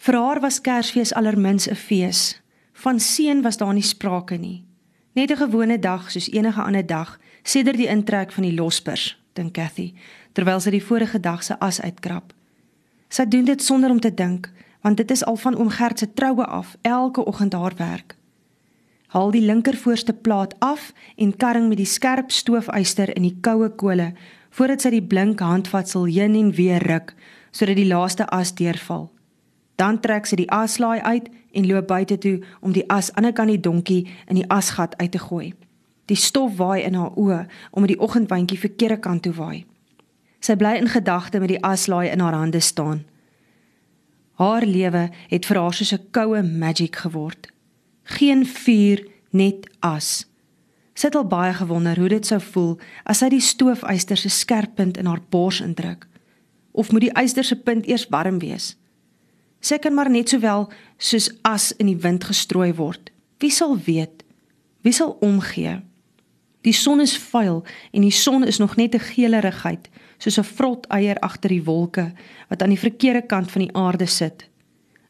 Vir haar was Kersfees allermins 'n fees. Van seën was daar nie sprake nie. Net 'n gewone dag soos enige ander dag, sedert die intrek van die lospers, dink Cathy, terwyl sy die vorige dag se as uitkrap. Sy doen dit sonder om te dink, want dit is al van oom Gert se troue af, elke oggend haar werk. Haal die linker voorste plaat af en karring met die skerp stoofuister in die koue kole voordat sy die blink handvatsel heen en weer ruk sodat die laaste as deurval. Dan trek sy die aslaai uit en loop buite toe om die as aan die kant die donkie in die asgat uit te gooi. Die stof waai in haar oë om met die oggendwindjie verkeerde kant toe waai. Sy bly in gedagte met die aslaai in haar hande staan. Haar lewe het vir haar soos 'n koue magie geword. Geen vuur, net as. Sy het al baie gewonder hoe dit sou voel as sy die stoofyster se skerp punt in haar bors indruk. Of moet die yster se punt eers warm wees? Sy kan maar net sowel soos as in die wind gestrooi word. Wie sal weet? Wie sal omgee? Die son is vuil en die son is nog net 'n geelerigheid soos 'n vrot eier agter die wolke wat aan die verkeerde kant van die aarde sit.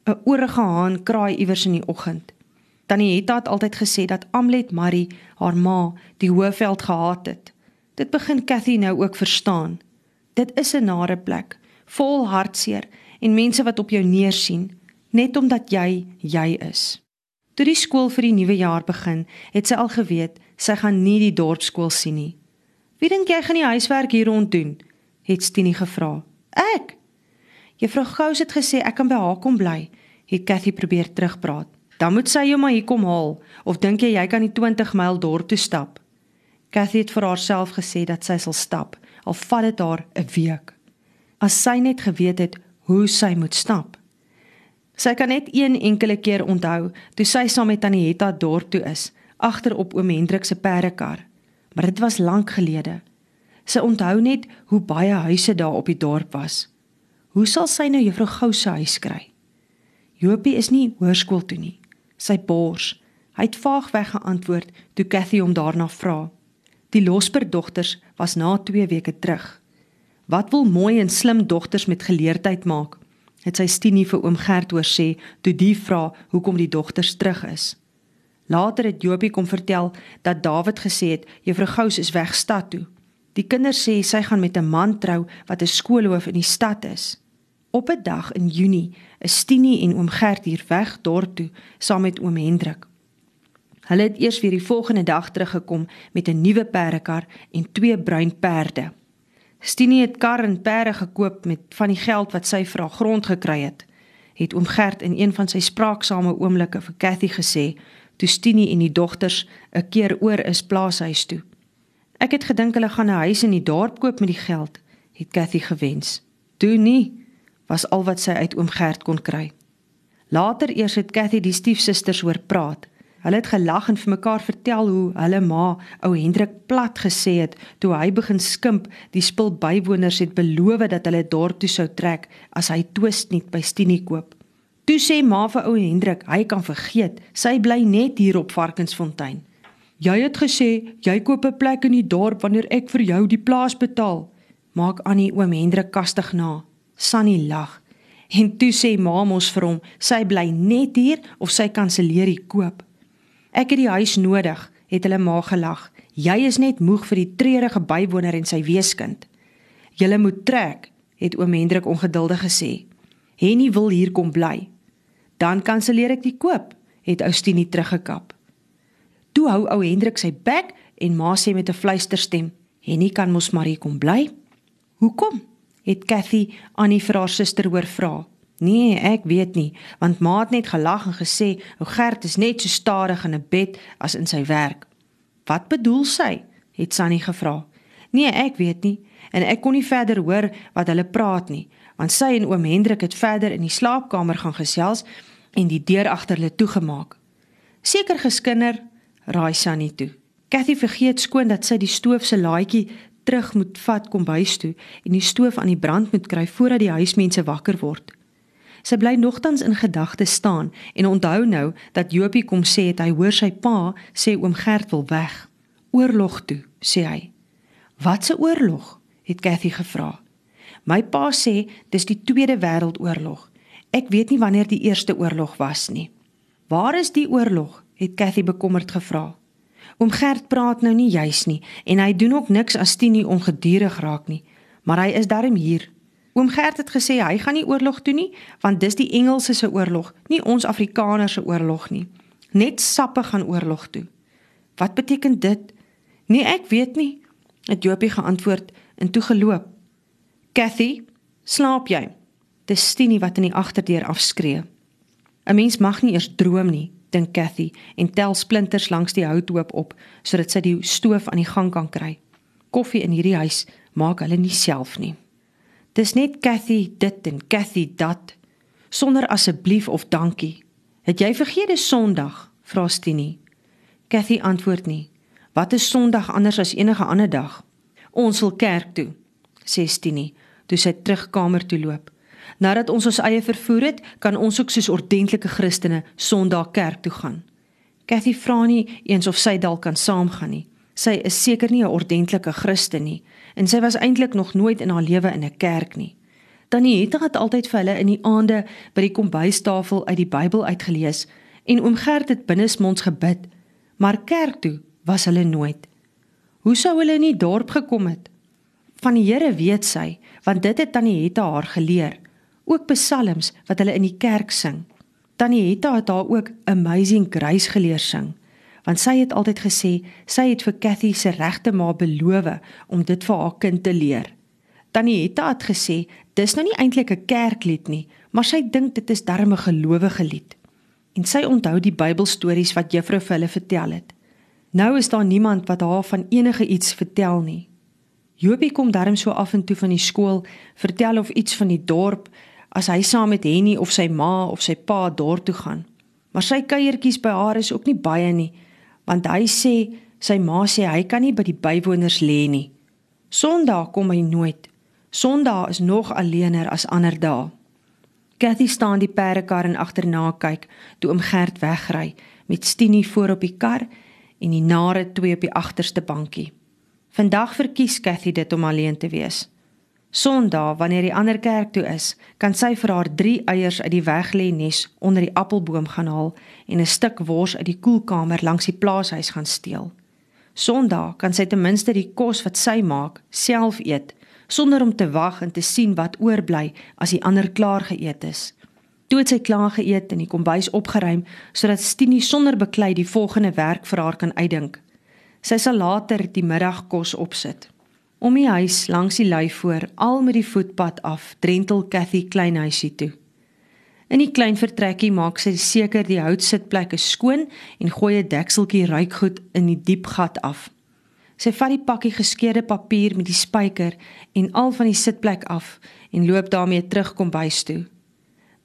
'n Oorige haan kraai iewers in die oggend. Tannie Hetta het altyd gesê dat Amlet Marie, haar ma, die Hoëveld gehaat het. Dit begin Cathy nou ook verstaan. Dit is 'n nare plek, vol hartseer en mense wat op jou neersien net omdat jy jy is. Toe die skool vir die nuwe jaar begin, het sy al geweet sy gaan nie die dorpsskool sien nie. "Wie dink jy gaan die huiswerk hier rond doen?" het Stini gevra. "Ek." Juffrou Gous het gesê ek kan by haar kom bly, het Cathy probeer terugpraat. "Dan moet sy jou maar hier kom haal of dink jy jy kan die 20 myl dorp toe stap?" Cathy het vir haarself gesê dat sy sal stap, al vat dit haar 'n week. As sy net geweet het hoe sy moet stap. Sy kan net een enkele keer onthou toe sy saam met Tannie Hetta dorp toe is, agter op oom Hendrik se perdekar. Maar dit was lank gelede. Sy onthou net hoe baie huise daar op die dorp was. Hoe sal sy nou juffrou Gou se huis kry? Jopie is nie hoërskool toe nie. Sy bors. Hy het vaag weggeantwoord toe Cathy hom daarna vra. Die Losper dogters was na 2 weke terug. Wat wil mooi en slim dogters met geleerdheid maak? Het sy Stinie vir oom Gert hoor sê toe die vra hoekom die dogters terug is. Later het Jopie kom vertel dat Dawid gesê het juffrou Gous is weg stad toe. Die kinders sê sy gaan met 'n man trou wat 'n skoolhoof in die stad is. Op 'n dag in Junie is Stinie en oom Gert hier weg dorp toe saam met oom Hendrik. Hulle het eers weer die volgende dag teruggekom met 'n nuwe perdekar en twee bruin perde. Stinie het kar en perde gekoop met van die geld wat sy vir haar grond gekry het. Het oom Gert in een van sy spraaksame oomblikke vir Cathy gesê toe Stinie en die dogters 'n keer oor is plaashuis toe. Ek het gedink hulle gaan 'n huis in die dorp koop met die geld, het Cathy gewens. Toe nie, was al wat sy uit oom Gert kon kry. Later eers het Cathy die stiefsusters hoor praat. Hulle het gelag en vir mekaar vertel hoe hulle ma, ou Hendrik plat gesê het toe hy begin skimp, die spul bywoners het beloof dat hulle dorp toe sou trek as hy twist nie by Stinie koop. Toe sê ma vir ou Hendrik, hy kan vergeet, sy bly net hier op Varkensfontein. Jy het gesê jy koop 'n plek in die dorp wanneer ek vir jou die plaas betaal. Maak Annie oom Hendrik kastig na. Sunny lag. En toe sê ma mos vir hom, sy bly net hier of sy kanselleer die koop. Ek het die huis nodig, het hulle ma gelag. Jy is net moeg vir die treurige bywoner en sy weeskind. Julle moet trek, het oom Hendrik ongeduldig gesê. Henny wil hier kom bly. Dan kanselleer ek die koop, het Oustini teruggekap. Toe hou ou Hendrik sy bek en ma sê met 'n fluisterstem: "Henny kan mos maar hier kom bly." "Hoekom?" het Cathy Annie vir haar suster hoor vra. "Nee, ek weet nie, want ma het net gelag en gesê, "O Gert is net so stadig in 'n bed as in sy werk." "Wat bedoel sy?" het Sunny gevra. "Nee, ek weet nie en ek kon nie verder hoor wat hulle praat nie, want sy en oom Hendrik het verder in die slaapkamer gaan gesels en die deur agter hulle toegemaak." Seker geskinder raai Sunny toe. Cathy vergeet skoon dat sy die stoof se laaitjie terug moet vat kom huis toe en die stoof aan die brand moet kry voordat die huismense wakker word. Sy bly nogtans in gedagte staan en onthou nou dat Jopie kom sê het hy hoor sy pa sê oom Gert wil weg. Oorlog toe, sê hy. Wat 'n oorlog? het Cathy gevra. My pa sê dis die Tweede Wêreldoorlog Ek weet nie wanneer die eerste oorlog was nie. Waar is die oorlog? het Cathy bekommerd gevra. Oom Gert praat nou nie juis nie en hy doen ook niks as Tini ongedurig raak nie, maar hy is darm hier. Oom Gert het gesê hy gaan nie oorlog toe nie, want dis die Engelse se oorlog, nie ons Afrikaners se oorlog nie. Net sappe gaan oorlog toe. Wat beteken dit? Nee, ek weet nie, het Jopie geantwoord en toe geloop. Cathy, slaap jy? Dis Tini wat in die agterdeur afskree. 'n Mens mag nie eers droom nie, dink Cathy en tel splinters langs die houthoop op sodat sy die stoof aan die gang kan kry. Koffie in hierdie huis maak hulle nie self nie. Dis net Cathy dit en Cathy dat sonder asseblief of dankie. Het jy vergeet dis Sondag? vra Stini. Cathy antwoord nie. Wat is Sondag anders as enige ander dag? Ons wil kerk toe, sê Stini, toe sy terug kamer toe loop. Nadat ons ons eie vervoer het, kan ons ook soos ordentlike Christene Sondag kerk toe gaan. Cathy vra nie eens of sy dalk kan saamgaan nie. Sy is seker nie 'n ordentlike Christen nie en sy was eintlik nog nooit in haar lewe in 'n kerk nie. Tannie Hetta het altyd vir hulle in die aande by die kombuistafel uit die Bybel uitgelees en oom Gert het binnesmonds gebid, maar kerk toe was hulle nooit. Hoe sou hulle in die dorp gekom het? Van die Here weet sy, want dit het Tannie Hetta haar geleer, ook psalms wat hulle in die kerk sing. Tannie Hetta het haar ook Amazing Grace geleer sing want sy het altyd gesê sy het vir Cathy se regte ma beloof om dit vir haar kind te leer. Tannie Hetta het gesê dis nou nie eintlik 'n kerklied nie, maar sy dink dit is darm 'n gelowige lied. En sy onthou die Bybelstories wat juffrou vir hulle vertel het. Nou is daar niemand wat haar van enige iets vertel nie. Jobie kom darm so af en toe van die skool, vertel of iets van die dorp as hy saam met Henny of sy ma of sy pa dorp toe gaan. Maar sy kuiertjies by haar is ook nie baie nie want hy sê sy ma sê hy kan nie by die bywoners lê nie. Sondag kom hy nooit. Sondag is nog alleener as ander dae. Cathy staan die perdekar en agterna kyk toe oom Gert wegry met Stinie voor op die kar en die nare twee op die agterste bankie. Vandag verkies Cathy dit om alleen te wees. Sondag wanneer die ander kerk toe is, kan sy vir haar 3 eiers uit die weglê nes onder die appelboom gaan haal en 'n stuk wors uit die koelkamer langs die plaashuis gaan steel. Sondag kan sy ten minste die kos wat sy maak self eet sonder om te wag en te sien wat oorbly as die ander klaar geëet is. Toe het sy klaar geëet en die kombuis opgeruim sodat Stinie sonder beklei die volgende werk vir haar kan uitdink. Sy sal later die middagkos opsit. Om die huis langs die lei voor, al met die voetpad af, drentel Cathy kleinhuisie toe. In die klein vertrekkie maak sy seker die houtsitplekke skoon en gooi 'n dekseltjie ruikgoed in die diep gat af. Sy vat die pakkie geskeurde papier met die spyker en al van die sitplek af en loop daarmee terug kombuis toe.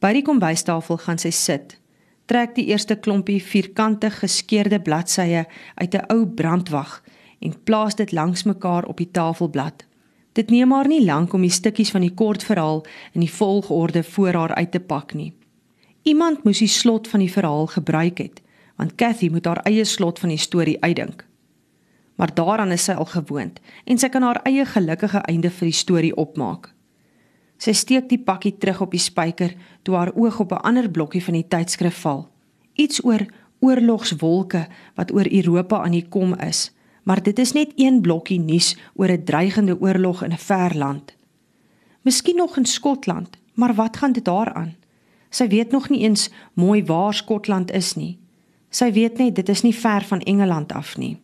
By die kombuistafel gaan sy sit. Trek die eerste klompie vierkante geskeurde bladsye uit 'n ou brandwag en plaas dit langs mekaar op die tafelblad. Dit neem haar nie lank om die stukkies van die kort verhaal in die volgorde voor haar uit te pak nie. Iemand moes die slot van die verhaal gebruik het, want Cathy moet haar eie slot van die storie uitdink. Maar daaraan is sy al gewoond en sy kan haar eie gelukkige einde vir die storie opmaak. Sy steek die pakkie terug op die spyker toe haar oog op 'n ander blokkie van die tydskrif val. Iets oor oorlogswolke wat oor Europa aan die kom is maar dit is net een blokkie nuus oor 'n dreigende oorlog in 'n ver land. Miskien nog in Skotland, maar wat gaan dit daaraan? Sy weet nog nie eens mooi waar Skotland is nie. Sy weet net dit is nie ver van Engeland af nie.